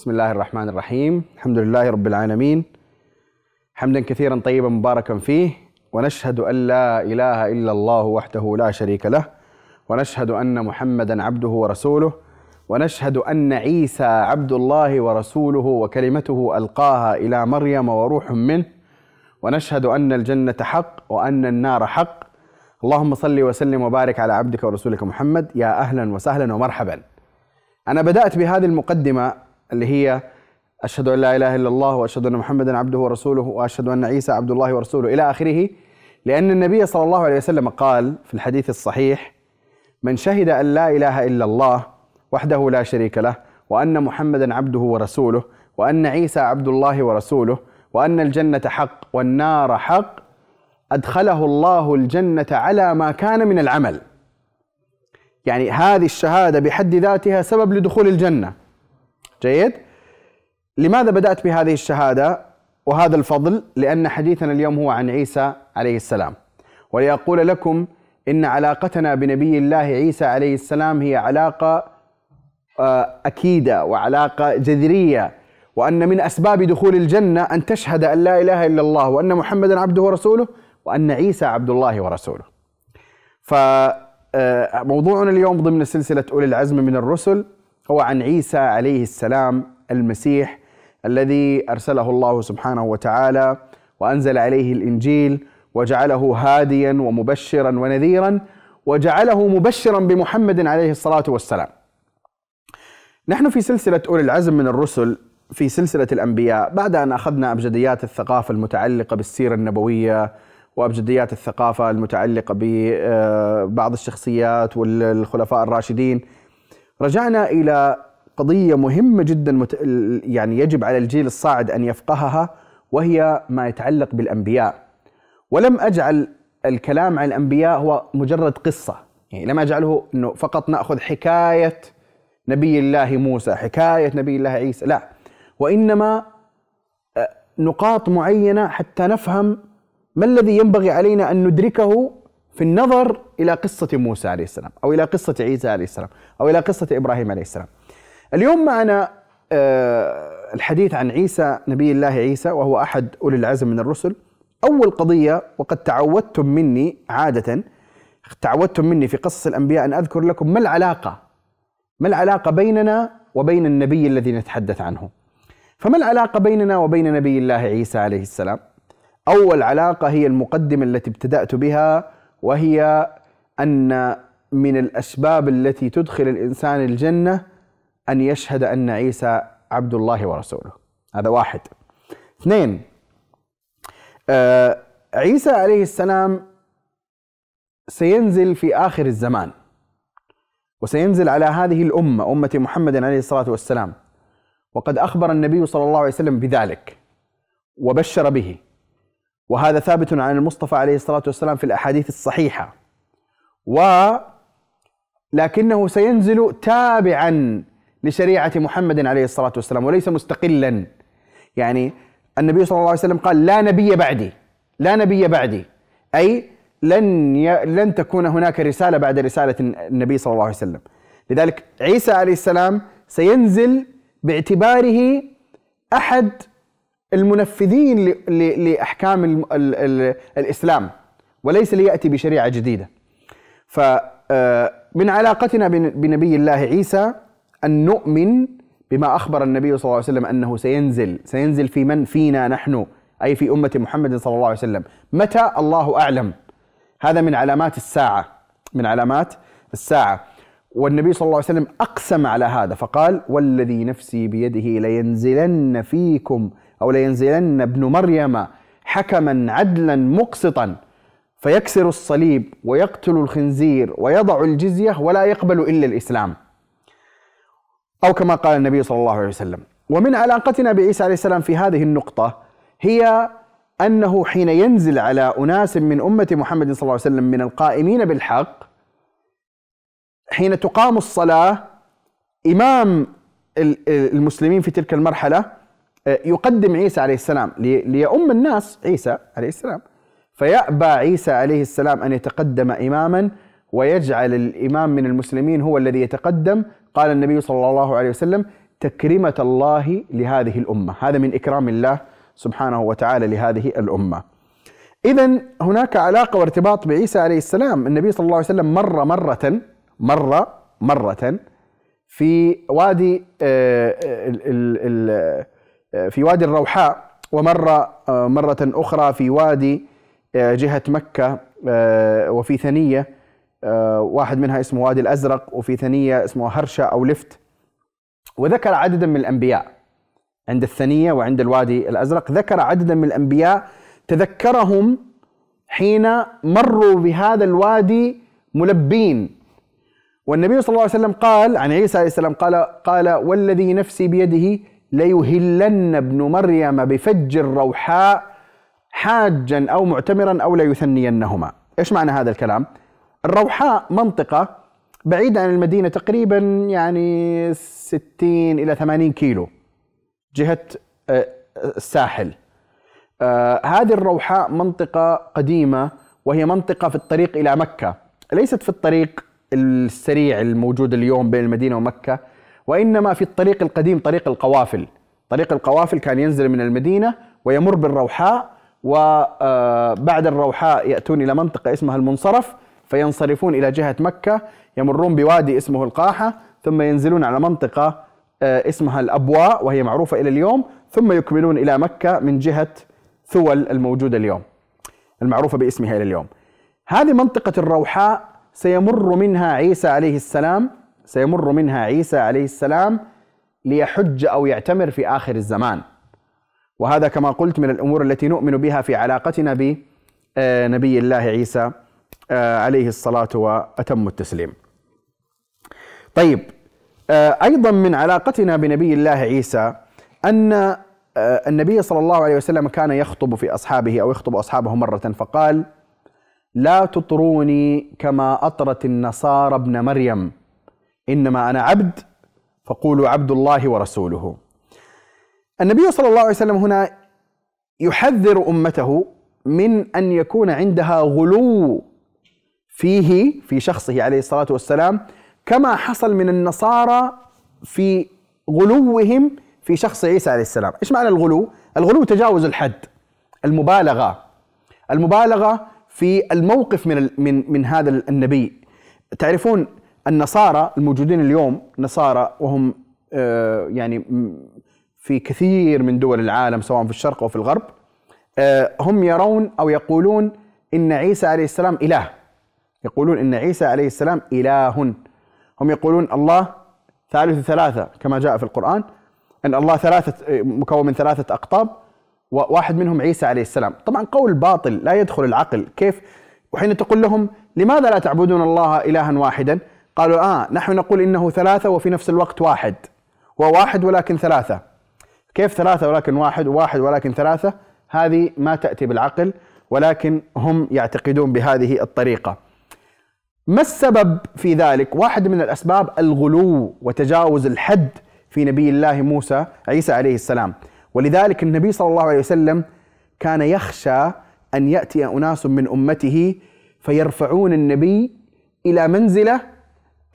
بسم الله الرحمن الرحيم الحمد لله رب العالمين حمدا كثيرا طيبا مباركا فيه ونشهد ان لا اله الا الله وحده لا شريك له ونشهد ان محمدا عبده ورسوله ونشهد ان عيسى عبد الله ورسوله وكلمته القاها إلى مريم وروح منه ونشهد ان الجنه حق وان النار حق اللهم صل وسلم وبارك على عبدك ورسولك محمد يا أهلا وسهلا ومرحبا أنا بدات بهذه المقدمه اللي هي أشهد أن لا إله إلا الله وأشهد أن محمدا عبده ورسوله وأشهد أن عيسى عبد الله ورسوله إلى آخره. لأن النبي صلى الله عليه وسلم قال في الحديث الصحيح من شهد أن لا إله إلا الله وحده لا شريك له وأن محمدا عبده ورسوله وأن عيسى عبد الله ورسوله وأن الجنة حق والنار حق أدخله الله الجنة على ما كان من العمل. يعني هذه الشهادة بحد ذاتها سبب لدخول الجنة. جيد؟ لماذا بدأت بهذه الشهادة وهذا الفضل؟ لأن حديثنا اليوم هو عن عيسى عليه السلام وليقول لكم إن علاقتنا بنبي الله عيسى عليه السلام هي علاقة آه، أكيدة وعلاقة جذرية وأن من أسباب دخول الجنة أن تشهد أن لا إله إلا الله وأن محمدا عبده ورسوله وأن عيسى عبد الله ورسوله فموضوعنا اليوم ضمن سلسلة أولي العزم من الرسل هو عن عيسى عليه السلام المسيح الذي أرسله الله سبحانه وتعالى وأنزل عليه الإنجيل وجعله هاديا ومبشرا ونذيرا وجعله مبشرا بمحمد عليه الصلاة والسلام. نحن في سلسلة أولي العزم من الرسل في سلسلة الأنبياء بعد أن أخذنا أبجديات الثقافة المتعلقة بالسيرة النبوية وأبجديات الثقافة المتعلقة ببعض الشخصيات والخلفاء الراشدين رجعنا إلى قضية مهمة جدا مت... يعني يجب على الجيل الصاعد أن يفقهها وهي ما يتعلق بالأنبياء. ولم أجعل الكلام عن الأنبياء هو مجرد قصة. يعني لم أجعله إنه فقط نأخذ حكاية نبي الله موسى حكاية نبي الله عيسى لا. وإنما آه، نقاط معينة حتى نفهم ما الذي ينبغي علينا أن ندركه في النظر إلى قصة موسى عليه السلام أو إلى قصة عيسى عليه السلام أو إلى قصة إبراهيم عليه السلام. اليوم معنا آه، الحديث عن عيسى نبي الله عيسى وهو أحد أولي العزم من الرسل. أول قضية وقد تعودتم مني عادة تعودتم مني في قصص الأنبياء أن أذكر لكم ما العلاقة ما العلاقة بيننا وبين النبي الذي نتحدث عنه. فما العلاقة بيننا وبين نبي الله عيسى عليه السلام؟ أول علاقة هي المقدمة التي ابتدأت بها وهي أن من الأسباب التي تدخل الإنسان الجنة أن يشهد أن عيسى عبد الله ورسوله. هذا واحد. اثنين آه عيسى عليه السلام سينزل في آخر الزمان وسينزل على هذه الأمة أمة محمد عليه الصلاة والسلام. وقد أخبر النبي صلى الله عليه وسلم بذلك وبشر به. وهذا ثابت عن المصطفى عليه الصلاة والسلام في الأحاديث الصحيحة. و لكنه سينزل تابعا لشريعة محمد عليه الصلاة والسلام وليس مستقلا. يعني النبي صلى الله عليه وسلم قال لا نبي بعدي لا نبي بعدي. أي لن ي... لن تكون هناك رسالة بعد رسالة النبي صلى الله عليه وسلم. لذلك عيسى عليه السلام سينزل باعتباره أحد المنفذين ل... ل... لأحكام ال... ال... ال... الإسلام وليس ليأتي بشريعة جديدة. فمن آه، علاقتنا بنبي الله عيسى أن نؤمن بما أخبر النبي صلى الله عليه وسلم أنه سينزل سينزل في من فينا نحن أي في أمة محمد صلى الله عليه وسلم. متى؟ الله أعلم. هذا من علامات الساعة من علامات الساعة. والنبي صلى الله عليه وسلم أقسم على هذا فقال والذي نفسي بيده لينزلن فيكم أو لينزلن ابن مريم حكما عدلا مقسطا فيكسر الصليب ويقتل الخنزير ويضع الجزية ولا يقبل إلا الإسلام. أو كما قال النبي صلى الله عليه وسلم ومن علاقتنا بعيسى عليه السلام في هذه النقطة هي أنه حين ينزل على أناس من أمة محمد صلى الله عليه وسلم من القائمين بالحق حين تقام الصلاة إمام المسلمين في تلك المرحلة يقدم عيسى عليه السلام ليؤم الناس عيسى عليه السلام. فيأبى عيسى عليه السلام أن يتقدم إماما ويجعل الإمام من المسلمين هو الذي يتقدم. قال النبي صلى الله عليه وسلم تكرمة الله لهذه الأمة. هذا من إكرام الله سبحانه وتعالى لهذه الأمة. إذا هناك علاقة وارتباط بعيسى عليه السلام. النبي صلى الله عليه وسلم مر مرة مر مرة في وادي آه، آه، في وادي الروحاء ومر آه، مرة أخرى في وادي جهة مكة وفي ثنية واحد منها اسمه وادي الأزرق وفي ثنية اسمه هرشة أو لفت. وذكر عددا من الأنبياء عند الثنية وعند الوادي الأزرق. ذكر عددا من الأنبياء تذكرهم حين مروا بهذا الوادي ملبين. والنبي صلى الله عليه وسلم قال عن عيسى عليه السلام قال قال والذي نفسي بيده ليهلن ابن مريم بفج الروحاء حاجا أو معتمرا أو ليثنينهما. إيش معنى هذا الكلام؟ الروحاء منطقة بعيدة عن المدينة تقريبا يعني 60 إلى 80 كيلو جهة آه، الساحل. آه، هذه الروحاء منطقة قديمة وهي منطقة في الطريق إلى مكة. ليست في الطريق السريع الموجود اليوم بين المدينة ومكة وإنما في الطريق القديم طريق القوافل. طريق القوافل كان ينزل من المدينة ويمر بالروحاء وبعد آه، الروحاء يأتون إلى منطقة اسمها المنصرف فينصرفون إلى جهة مكة يمرون بوادي اسمه القاحة ثم ينزلون على منطقة آه، اسمها الأبواء وهي معروفة إلى اليوم ثم يكملون إلى مكة من جهة ثول الموجودة اليوم المعروفة باسمها إلى اليوم. هذه منطقة الروحاء سيمر منها عيسى عليه السلام سيمر منها عيسى عليه السلام ليحج أو يعتمر في آخر الزمان. وهذا كما قلت من الأمور التي نؤمن بها في علاقتنا بنبي الله عيسى آه، عليه الصلاة وأتم التسليم. طيب آه، أيضا من علاقتنا بنبي الله عيسى أن آه، النبي صلى الله عليه وسلم كان يخطب في أصحابه أو يخطب أصحابه مرة فقال لا تطروني كما أطرت النصارى ابن مريم. إنما أنا عبد فقولوا عبد الله ورسوله. النبي صلى الله عليه وسلم هنا يحذر أمته من أن يكون عندها غلو فيه في شخصه عليه الصلاة والسلام كما حصل من النصارى في غلوهم في شخص عيسى عليه السلام. إيش معنى الغلو؟ الغلو تجاوز الحد المبالغة. المبالغة في الموقف من من من هذا النبي. تعرفون النصارى الموجودين اليوم نصارى وهم آه، يعني في كثير من دول العالم سواء في الشرق أو في الغرب آه، هم يرون أو يقولون إن عيسى عليه السلام إله. يقولون إن عيسى عليه السلام إله. هم يقولون الله ثالث ثلاثة كما جاء في القرآن أن الله ثلاثة مكون من ثلاثة أقطاب وواحد منهم عيسى عليه السلام. طبعا قول باطل لا يدخل العقل. كيف؟ وحين تقول لهم لماذا لا تعبدون الله إلها واحدا؟ قالوا آه نحن نقول إنه ثلاثة وفي نفس الوقت واحد. هو واحد ولكن ثلاثة. كيف ثلاثة ولكن واحد وواحد ولكن ثلاثة؟ هذه ما تأتي بالعقل ولكن هم يعتقدون بهذه الطريقة. ما السبب في ذلك؟ واحد من الأسباب الغلو وتجاوز الحد في نبي الله موسى عيسى عليه السلام، ولذلك النبي صلى الله عليه وسلم كان يخشى أن يأتي أناس من أمته فيرفعون النبي إلى منزلة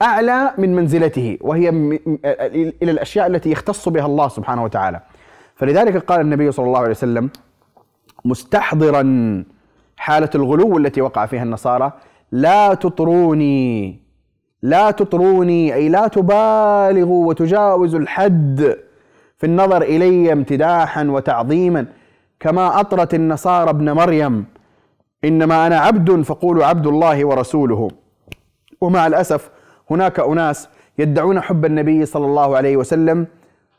أعلى من منزلته وهي إلى الأشياء التي يختص بها الله سبحانه وتعالى. فلذلك قال النبي صلى الله عليه وسلم مستحضرا حالة الغلو التي وقع فيها النصارى لا تطروني لا تطروني أي لا تبالغوا وتجاوزوا الحد في النظر إلي امتداحا وتعظيما كما أطرت النصارى ابن مريم إنما أنا عبد فقولوا عبد الله ورسوله ومع الأسف هناك أناس يدعون حب النبي صلى الله عليه وسلم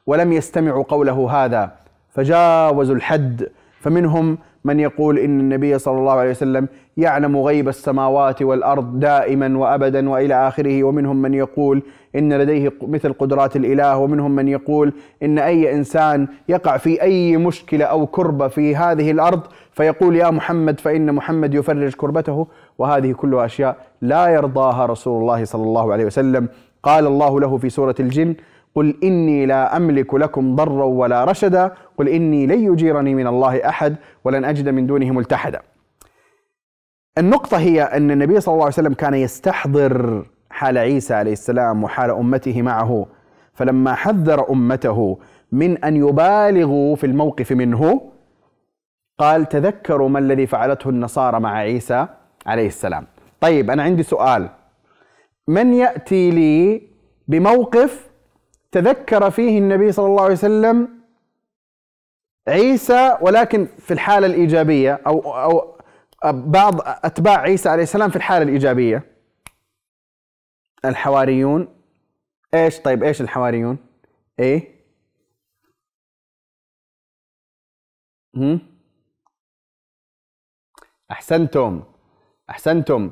ولم يستمعوا قوله هذا فجاوزوا الحد فمنهم من يقول إن النبي صلى الله عليه وسلم يعلم غيب السماوات والأرض دائما وأبدا وإلى آخره ومنهم من يقول إن لديه مثل قدرات الإله ومنهم من يقول إن أي إنسان يقع في أي مشكلة أو كربة في هذه الأرض فيقول يا محمد فإن محمد يفرج كربته. وهذه كلها أشياء لا يرضاها رسول الله صلى الله عليه وسلم. قال الله له في سورة الجن قل إني لا أملك لكم ضرا ولا رشدا قل إني لن يجيرني من الله أحد ولن أجد من دونه ملتحدا. النقطة هي أن النبي صلى الله عليه وسلم كان يستحضر حال عيسى عليه السلام وحال أمته معه. فلما حذر أمته من أن يبالغوا في الموقف منه قال تذكروا ما الذي فعلته النصارى مع عيسى عليه السلام. طيب أنا عندي سؤال. من يأتي لي بموقف تذكر فيه النبي صلى الله عليه وسلم عيسى ولكن في الحالة الإيجابية أو أو بعض أتباع عيسى عليه السلام في الحالة الإيجابية. الحواريون. إيش؟ طيب إيش الحواريون؟ إيه؟ هم؟ أحسنتم. أحسنتم.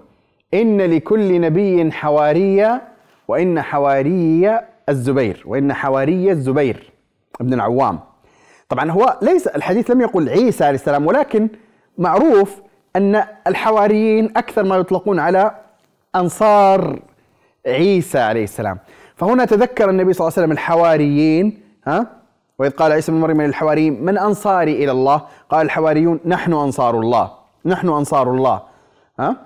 إن لكل نبي حوارية وإن حواري الزبير وإن حواري الزبير ابن العوام. طبعا هو ليس الحديث لم يقل عيسى عليه السلام ولكن معروف أن الحواريين أكثر ما يطلقون على أنصار عيسى عليه السلام. فهنا تذكر النبي صلى الله عليه وسلم الحواريين ها؟ وإذ قال عيسى بن مريم للحواريين من أنصاري إلى الله؟ قال الحواريون نحن أنصار الله نحن أنصار الله. ها؟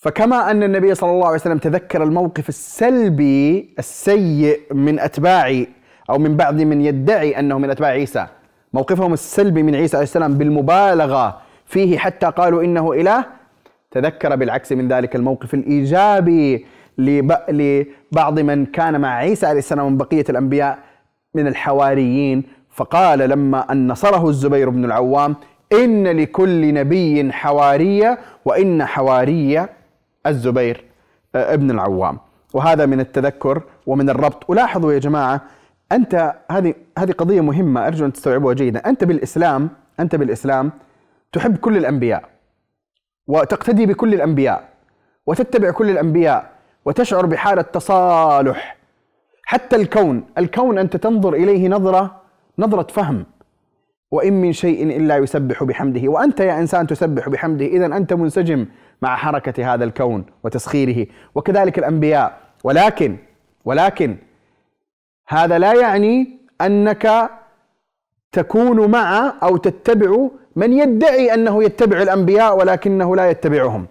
فكما أن النبي صلى الله عليه وسلم تذكر الموقف السلبي السيء من أتباع أو من بعض من يدعي أنه من أتباع عيسى. موقفهم السلبي من عيسى عليه السلام بالمبالغة فيه حتى قالوا إنه إله. تذكر بالعكس من ذلك الموقف الإيجابي لبعض من كان مع عيسى عليه السلام من بقية الأنبياء من الحواريين. فقال لما أن نصره الزبير بن العوام إن لكل نبي حوارية وإن حواري الزبير آه، ابن العوام. وهذا من التذكر ومن الربط. ولاحظوا يا جماعة أنت هذه هذه قضية مهمة أرجو أن تستوعبوها جيدا. أنت بالإسلام أنت بالإسلام تحب كل الأنبياء وتقتدي بكل الأنبياء وتتبع كل الأنبياء وتشعر بحالة تصالح حتى الكون الكون أنت تنظر إليه نظرة نظرة فهم. وإن من شيء إلا يسبح بحمده. وأنت يا إنسان تسبح بحمده. إذا أنت منسجم مع حركة هذا الكون وتسخيره. وكذلك الأنبياء. ولكن ولكن هذا لا يعني أنك تكون مع أو تتبع من يدعي أنه يتبع الأنبياء ولكنه لا يتبعهم.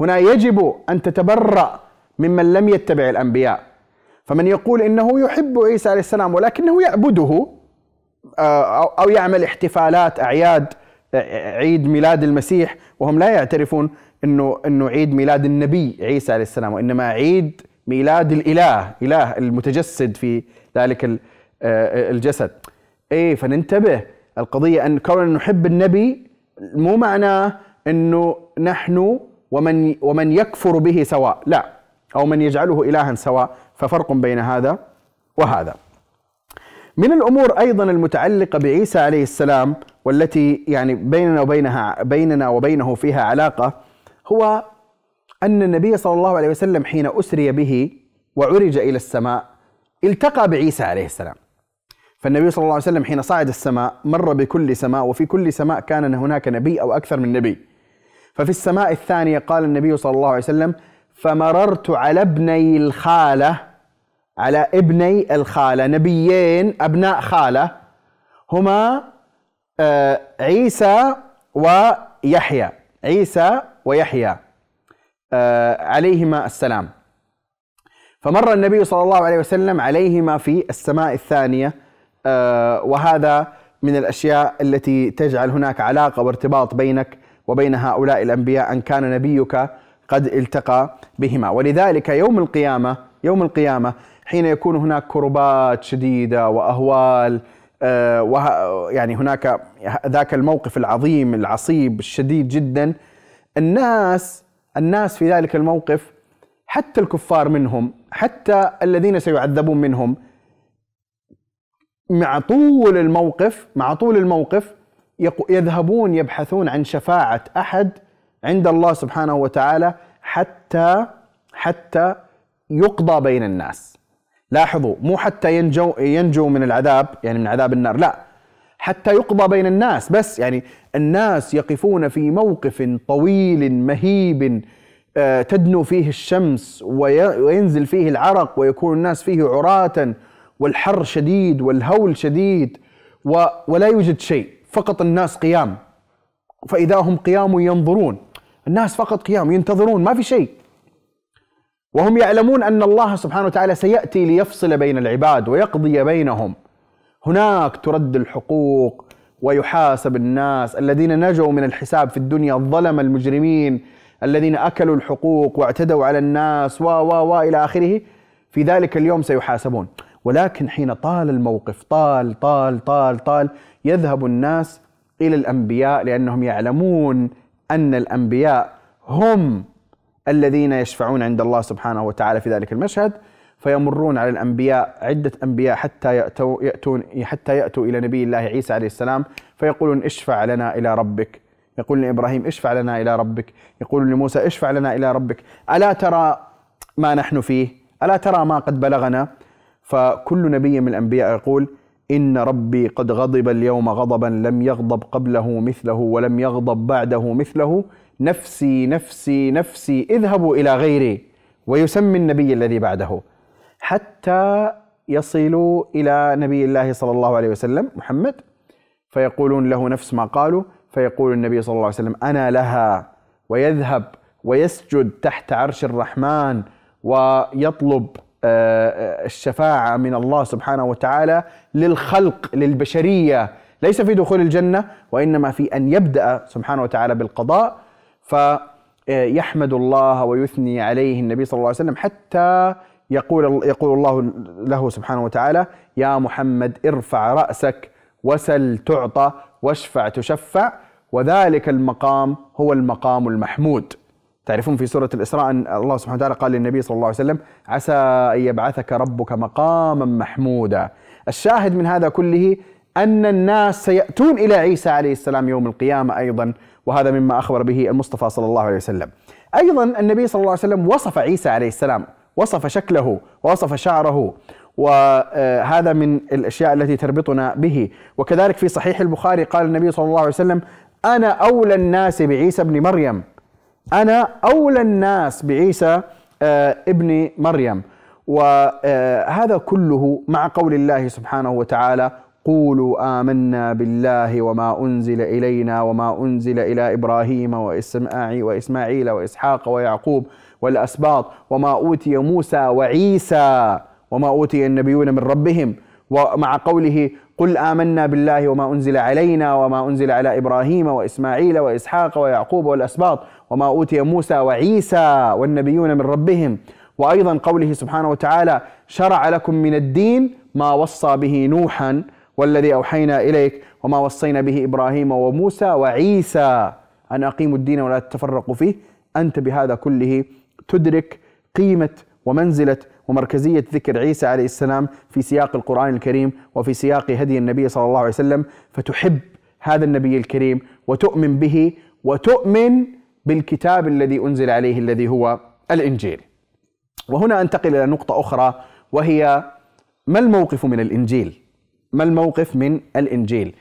هنا يجب أن تتبرأ ممن لم يتبع الأنبياء. فمن يقول إنه يحب عيسى عليه السلام ولكنه يعبده أو يعمل احتفالات أعياد آه، عيد ميلاد المسيح وهم لا يعترفون انه إنه عيد ميلاد النبي عيسى عليه السلام وإنما عيد ميلاد الإله إله المتجسد في ذلك آه، الجسد. إيه فننتبه القضية أن كون نحب النبي مو معناه إنه نحن ومن ومن يكفر به سواء لا أو من يجعله الها سواء ففرق بين هذا وهذا. من الأمور أيضا المتعلقة بعيسى عليه السلام والتي يعني بيننا وبينها بيننا وبينه فيها علاقة هو أن النبي صلى الله عليه وسلم حين أسري به وعرج إلى السماء التقى بعيسى عليه السلام. فالنبي صلى الله عليه وسلم حين صعد السماء مر بكل سماء وفي كل سماء كان هناك نبي أو أكثر من نبي. ففي السماء الثانية قال النبي صلى الله عليه وسلم: فمررت على ابني الخالة على ابني الخالة نبيين أبناء خالة. هما آه، عيسى ويحيى. عيسى ويحيى آه، عليهما السلام. فمر النبي صلى الله عليه وسلم عليهما في السماء الثانية آه، وهذا من الأشياء التي تجعل هناك علاقة وارتباط بينك وبين هؤلاء الأنبياء أن كان نبيك قد التقى بهما. ولذلك يوم القيامة يوم القيامة حين يكون هناك كربات شديدة وأهوال آه، يعني هناك ذاك الموقف العظيم العصيب الشديد جدا الناس الناس في ذلك الموقف حتى الكفار منهم حتى الذين سيعذبون منهم مع طول الموقف مع طول الموقف يذهبون يبحثون عن شفاعة أحد عند الله سبحانه وتعالى حتى حتى يقضى بين الناس. لاحظوا مو حتى ينجو ينجو من العذاب يعني من عذاب النار لا. حتى يقضى بين الناس بس يعني الناس يقفون في موقف طويل مهيب آه، تدنو فيه الشمس وينزل فيه العرق ويكون الناس فيه عراة والحر شديد والهول شديد ولا يوجد شيء فقط الناس قيام. فإذا هم قيام ينظرون الناس فقط قيام ينتظرون ما في شيء. وهم يعلمون أن الله سبحانه وتعالى سيأتي ليفصل بين العباد ويقضي بينهم. هناك ترد الحقوق ويحاسب الناس. الذين نجوا من الحساب في الدنيا الظلم المجرمين. الذين أكلوا الحقوق واعتدوا على الناس و و و إلى آخره في ذلك اليوم سيحاسبون. ولكن حين طال الموقف طال طال طال طال يذهب الناس إلى الأنبياء لأنهم يعلمون أن الأنبياء هم الذين يشفعون عند الله سبحانه وتعالى في ذلك المشهد فيمرون على الأنبياء عدة أنبياء حتى يأتوا يأتون حتى يأتوا إلى نبي الله عيسى عليه السلام فيقولون اشفع لنا إلى ربك. يقول لإبراهيم اشفع لنا إلى ربك. يقول لموسى اشفع لنا إلى ربك. ألا ترى ما نحن فيه؟ ألا ترى ما قد بلغنا؟ فكل نبي من الأنبياء يقول إن ربي قد غضب اليوم غضبا لم يغضب قبله مثله ولم يغضب بعده مثله. نفسي نفسي نفسي اذهبوا إلى غيري ويسمي النبي الذي بعده. حتى يصلوا إلى نبي الله صلى الله عليه وسلم محمد فيقولون له نفس ما قالوا فيقول النبي صلى الله عليه وسلم أنا لها ويذهب ويسجد تحت عرش الرحمن ويطلب آه، الشفاعة من الله سبحانه وتعالى للخلق للبشرية. ليس في دخول الجنة وإنما في أن يبدأ سبحانه وتعالى بالقضاء فيحمد الله ويثني عليه النبي صلى الله عليه وسلم حتى يقول يقول الله له سبحانه وتعالى يا محمد ارفع رأسك وسل تعطى واشفع تشفع. وذلك المقام هو المقام المحمود. تعرفون في سورة الإسراء أن الله سبحانه وتعالى قال للنبي صلى الله عليه وسلم عسى أن يبعثك ربك مقاما محمودا. الشاهد من هذا كله أن الناس سيأتون إلى عيسى عليه السلام يوم القيامة أيضا وهذا مما أخبر به المصطفى صلى الله عليه وسلم. أيضا النبي صلى الله عليه وسلم وصف عيسى عليه السلام وصف شكله ووصف شعره وهذا من الأشياء التي تربطنا به. وكذلك في صحيح البخاري قال النبي صلى الله عليه وسلم أنا أولى الناس بعيسى بن مريم. أنا أولى الناس بعيسى آه، ابن مريم. وهذا كله مع قول الله سبحانه وتعالى قولوا آمنا بالله وما أنزل إلينا وما أنزل إلى إبراهيم وإسماعيل وإسحاق ويعقوب والأسباط وما أوتي موسى وعيسى وما أوتي النبيون من ربهم ومع قوله قل آمنا بالله وما أنزل علينا وما أنزل على إبراهيم وإسماعيل وإسحاق ويعقوب والأسباط وما أوتي موسى وعيسى والنبيون من ربهم وأيضا قوله سبحانه وتعالى شرع لكم من الدين ما وصى به نوحا والذي أوحينا إليك وما وصينا به إبراهيم وموسى وعيسى أن أقيموا الدين ولا تتفرقوا فيه. أنت بهذا كله تدرك قيمة ومنزلة ومركزية ذكر عيسى عليه السلام في سياق القرآن الكريم وفي سياق هدي النبي صلى الله عليه وسلم. فتحب هذا النبي الكريم وتؤمن به وتؤمن بالكتاب الذي أنزل عليه الذي هو الإنجيل. وهنا أنتقل إلى نقطة أخرى وهي ما الموقف من الإنجيل؟ ما الموقف من الإنجيل؟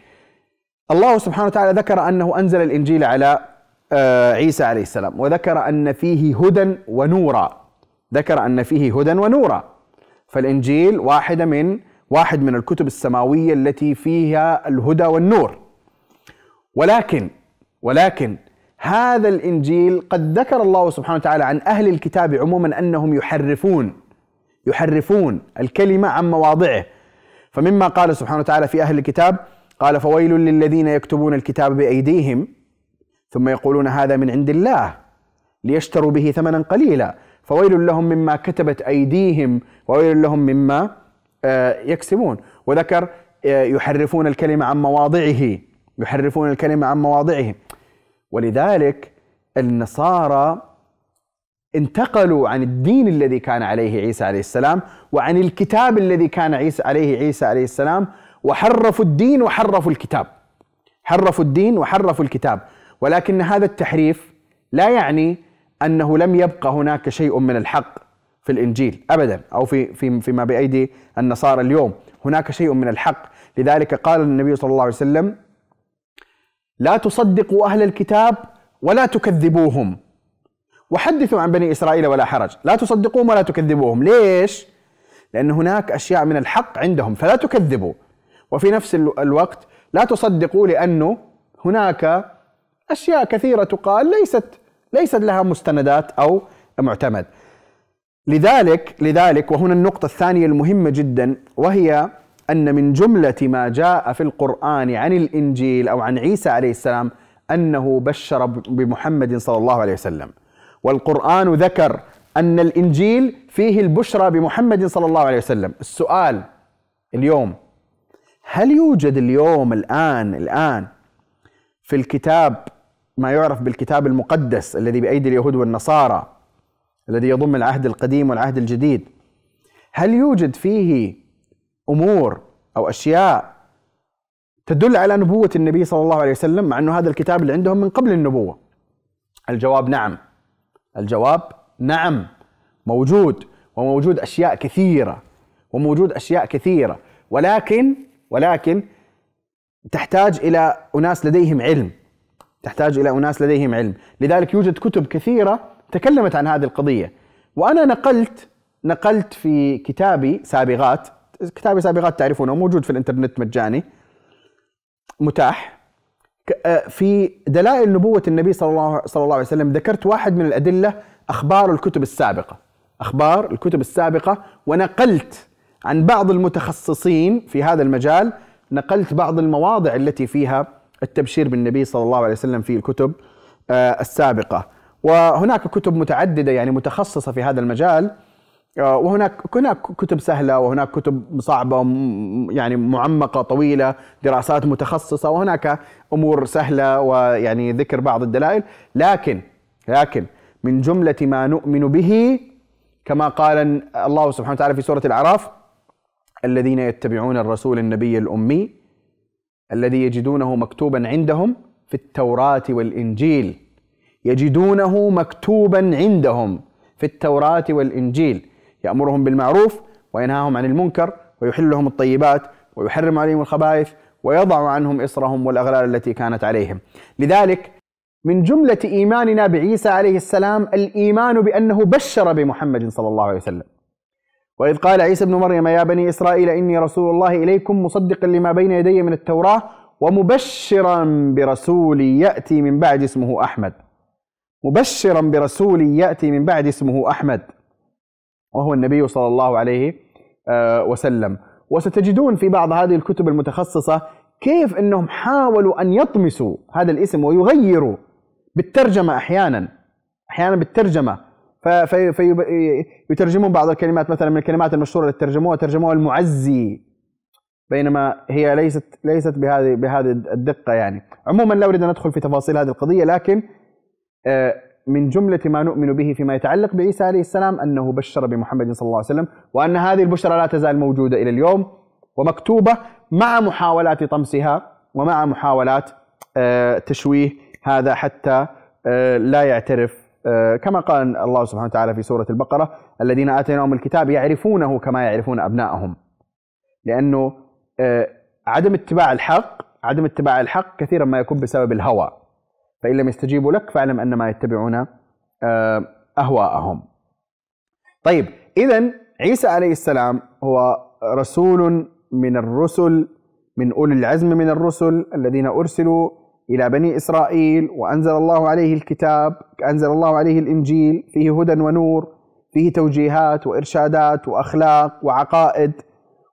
الله سبحانه وتعالى ذكر أنه أنزل الإنجيل على آه، عيسى عليه السلام وذكر أن فيه هدى ونورا. ذكر أن فيه هدى ونورا. فالإنجيل واحدة من واحد من الكتب السماوية التي فيها الهدى والنور. ولكن ولكن هذا الإنجيل قد ذكر الله سبحانه وتعالى عن أهل الكتاب عموما أنهم يحرفون يحرفون الكلمة عن مواضعه. فمما قال سبحانه وتعالى في أهل الكتاب قال فويل للذين يكتبون الكتاب بأيديهم ثم يقولون هذا من عند الله ليشتروا به ثمنا قليلا. فويل لهم مما كتبت أيديهم وويل لهم مما آه، يكسبون. وذكر آه، يحرفون الكلمة عن مواضعه يحرفون الكلمة عن مواضعه. ولذلك النصارى انتقلوا عن الدين الذي كان عليه عيسى عليه السلام وعن الكتاب الذي كان عيسى عليه عيسى عليه السلام وحرفوا الدين وحرفوا الكتاب. حرفوا الدين وحرفوا الكتاب. ولكن هذا التحريف لا يعني أنه لم يبقى هناك شيء من الحق في الإنجيل ابدا أو في في فيما بأيدي النصارى اليوم. هناك شيء من الحق. لذلك قال النبي صلى الله عليه وسلم لا تصدقوا أهل الكتاب ولا تكذبوهم. وحدثوا عن بني إسرائيل ولا حرج. لا تصدقوهم ولا تكذبوهم. ليش؟ لأن هناك أشياء من الحق عندهم فلا تكذبوا. وفي نفس الوقت لا تصدقوا لأنه هناك أشياء كثيرة تقال ليست ليست لها مستندات أو معتمد. لذلك لذلك وهنا النقطة الثانية المهمة جدا وهي أن من جملة ما جاء في القرآن عن الإنجيل أو عن عيسى عليه السلام أنه بشر بمحمد صلى الله عليه وسلم. والقرآن ذكر أن الإنجيل فيه البشرى بمحمد صلى الله عليه وسلم. السؤال اليوم هل يوجد اليوم الآن الآن في الكتاب ما يعرف بالكتاب المقدس الذي بأيدي اليهود والنصارى الذي يضم العهد القديم والعهد الجديد هل يوجد فيه أمور أو أشياء تدل على نبوة النبي صلى الله عليه وسلم مع أنه هذا الكتاب اللي عندهم من قبل النبوة؟ الجواب نعم. الجواب نعم موجود وموجود أشياء كثيرة وموجود أشياء كثيرة ولكن ولكن تحتاج إلى أناس لديهم علم تحتاج إلى أناس لديهم علم. لذلك يوجد كتب كثيرة تكلمت عن هذه القضية. وأنا نقلت نقلت في كتابي سابغات كتابي سابغات تعرفونه موجود في الإنترنت مجاني متاح. في دلائل نبوة النبي صلى الله, صلى الله عليه وسلم. ذكرت واحد من الأدلة أخبار الكتب السابقة. أخبار الكتب السابقة. ونقلت عن بعض المتخصصين في هذا المجال. نقلت بعض المواضع التي فيها التبشير بالنبي صلى الله عليه وسلم في الكتب آه، السابقة. وهناك كتب متعددة يعني متخصصة في هذا المجال. آه، وهناك هناك كتب سهلة وهناك كتب صعبة يعني معمقة طويلة دراسات متخصصة وهناك أمور سهلة ويعني ذكر بعض الدلائل. لكن لكن من جملة ما نؤمن به كما قال الله سبحانه وتعالى في سورة الأعراف الذين يتبعون الرسول النبي الأمي الذي يجدونه مكتوبا عندهم في التوراة والإنجيل. يجدونه مكتوبا عندهم في التوراة والإنجيل. يأمرهم بالمعروف وينهاهم عن المنكر ويحل لهم الطيبات ويحرم عليهم الخبائث ويضع عنهم إصرهم والأغلال التي كانت عليهم. لذلك من جملة إيماننا بعيسى عليه السلام الإيمان بأنه بشر بمحمد صلى الله عليه وسلم. وإذ قال عيسى ابن مريم يا بني إسرائيل إني رسول الله إليكم مصدقا لما بين يدي من التوراة ومبشرا برسول يأتي من بعد اسمه أحمد. مبشرا برسول يأتي من بعد اسمه أحمد. وهو النبي صلى الله عليه آه، وسلم. وستجدون في بعض هذه الكتب المتخصصة كيف أنهم حاولوا أن يطمسوا هذا الاسم ويغيروا بالترجمة أحيانا أحيانا بالترجمة. فيترجمون بعض الكلمات مثلا من الكلمات المشهورة اللي ترجموها ترجموها المعزي بينما هي ليست ليست بهذه بهذه الدقة يعني. عموما لا أريد أن أدخل في تفاصيل هذه القضية لكن آه، من جملة ما نؤمن به فيما يتعلق بعيسى عليه السلام أنه بشر بمحمد صلى الله عليه وسلم وأن هذه البشرى لا تزال موجودة إلى اليوم ومكتوبة مع محاولات طمسها ومع محاولات آه، تشويه هذا حتى آه، لا يعترف آه، كما قال الله سبحانه وتعالى في سورة البقرة الذين آتيناهم الكتاب يعرفونه كما يعرفون أبنائهم لأنه عدم اتباع الحق عدم اتباع الحق كثيرا ما يكون بسبب الهوى. فإن لم يستجيبوا لك فاعلم أنما يتبعون آه، أهواءهم. طيب إذا عيسى عليه السلام هو رسول من الرسل من أولي العزم من الرسل الذين أرسلوا إلى بني إسرائيل وأنزل الله عليه الكتاب أنزل الله عليه الإنجيل فيه هدى ونور فيه توجيهات وإرشادات وأخلاق وعقائد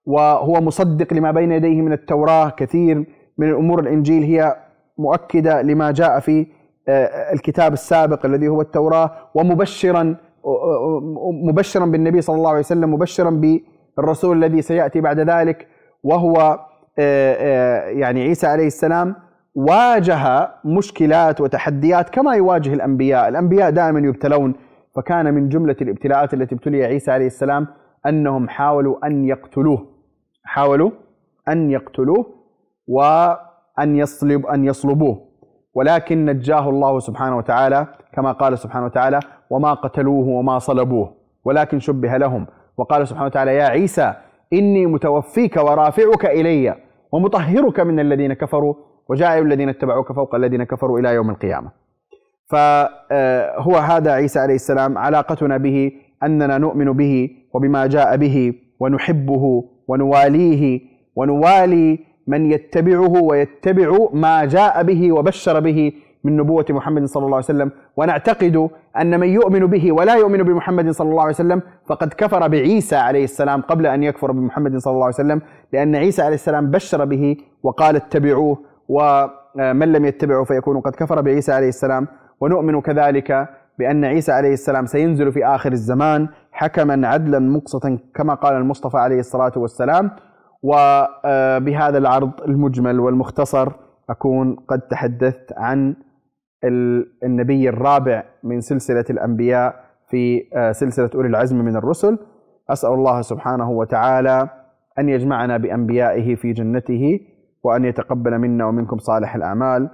وهو مصدق لما بين يديه من التوراة كثير من الأمور. الإنجيل هي مؤكدة لما جاء في آه، الكتاب السابق الذي هو التوراة ومبشرا مبشرا بالنبي صلى الله عليه وسلم مبشرا بالرسول الذي سيأتي بعد ذلك وهو آه، آه، يعني عيسى عليه السلام واجه مشكلات وتحديات كما يواجه الأنبياء. الأنبياء دائما يبتلون فكان من جملة الابتلاءات التي ابتلي عيسى عليه السلام أنهم حاولوا أن يقتلوه حاولوا أن يقتلوه و أن يصلب أن يصلبوه. ولكن نجاه الله سبحانه وتعالى كما قال سبحانه وتعالى وما قتلوه وما صلبوه. ولكن شبه لهم. وقال سبحانه وتعالى يا عيسى إني متوفيك ورافعك إلي ومطهرك من الذين كفروا وجاعل الذين اتبعوك فوق الذين كفروا إلى يوم القيامة. فهو هذا عيسى عليه السلام علاقتنا به أننا نؤمن به وبما جاء به ونحبه ونواليه ونوالي من يتبعه ويتبع ما جاء به وبشر به من نبوة محمد صلى الله عليه وسلم. ونعتقد أن من يؤمن به ولا يؤمن بمحمد صلى الله عليه وسلم فقد كفر بعيسى عليه السلام قبل أن يكفر بمحمد صلى الله عليه وسلم لأن عيسى عليه السلام بشر به وقال اتبعوه ومن لم يتبعه فيكون قد كفر بعيسى عليه السلام. ونؤمن كذلك بأن عيسى عليه السلام سينزل في آخر الزمان حكما عدلا مقسطا كما قال المصطفى عليه الصلاة والسلام. وبهذا العرض المجمل والمختصر أكون قد تحدثت عن النبي الرابع من سلسلة الأنبياء في سلسلة أولي العزم من الرسل. أسأل الله سبحانه وتعالى أن يجمعنا بأنبيائه في جنته وأن يتقبل منا ومنكم صالح الأعمال.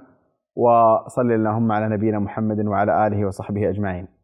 وصل اللهم على نبينا محمد وعلى آله وصحبه أجمعين.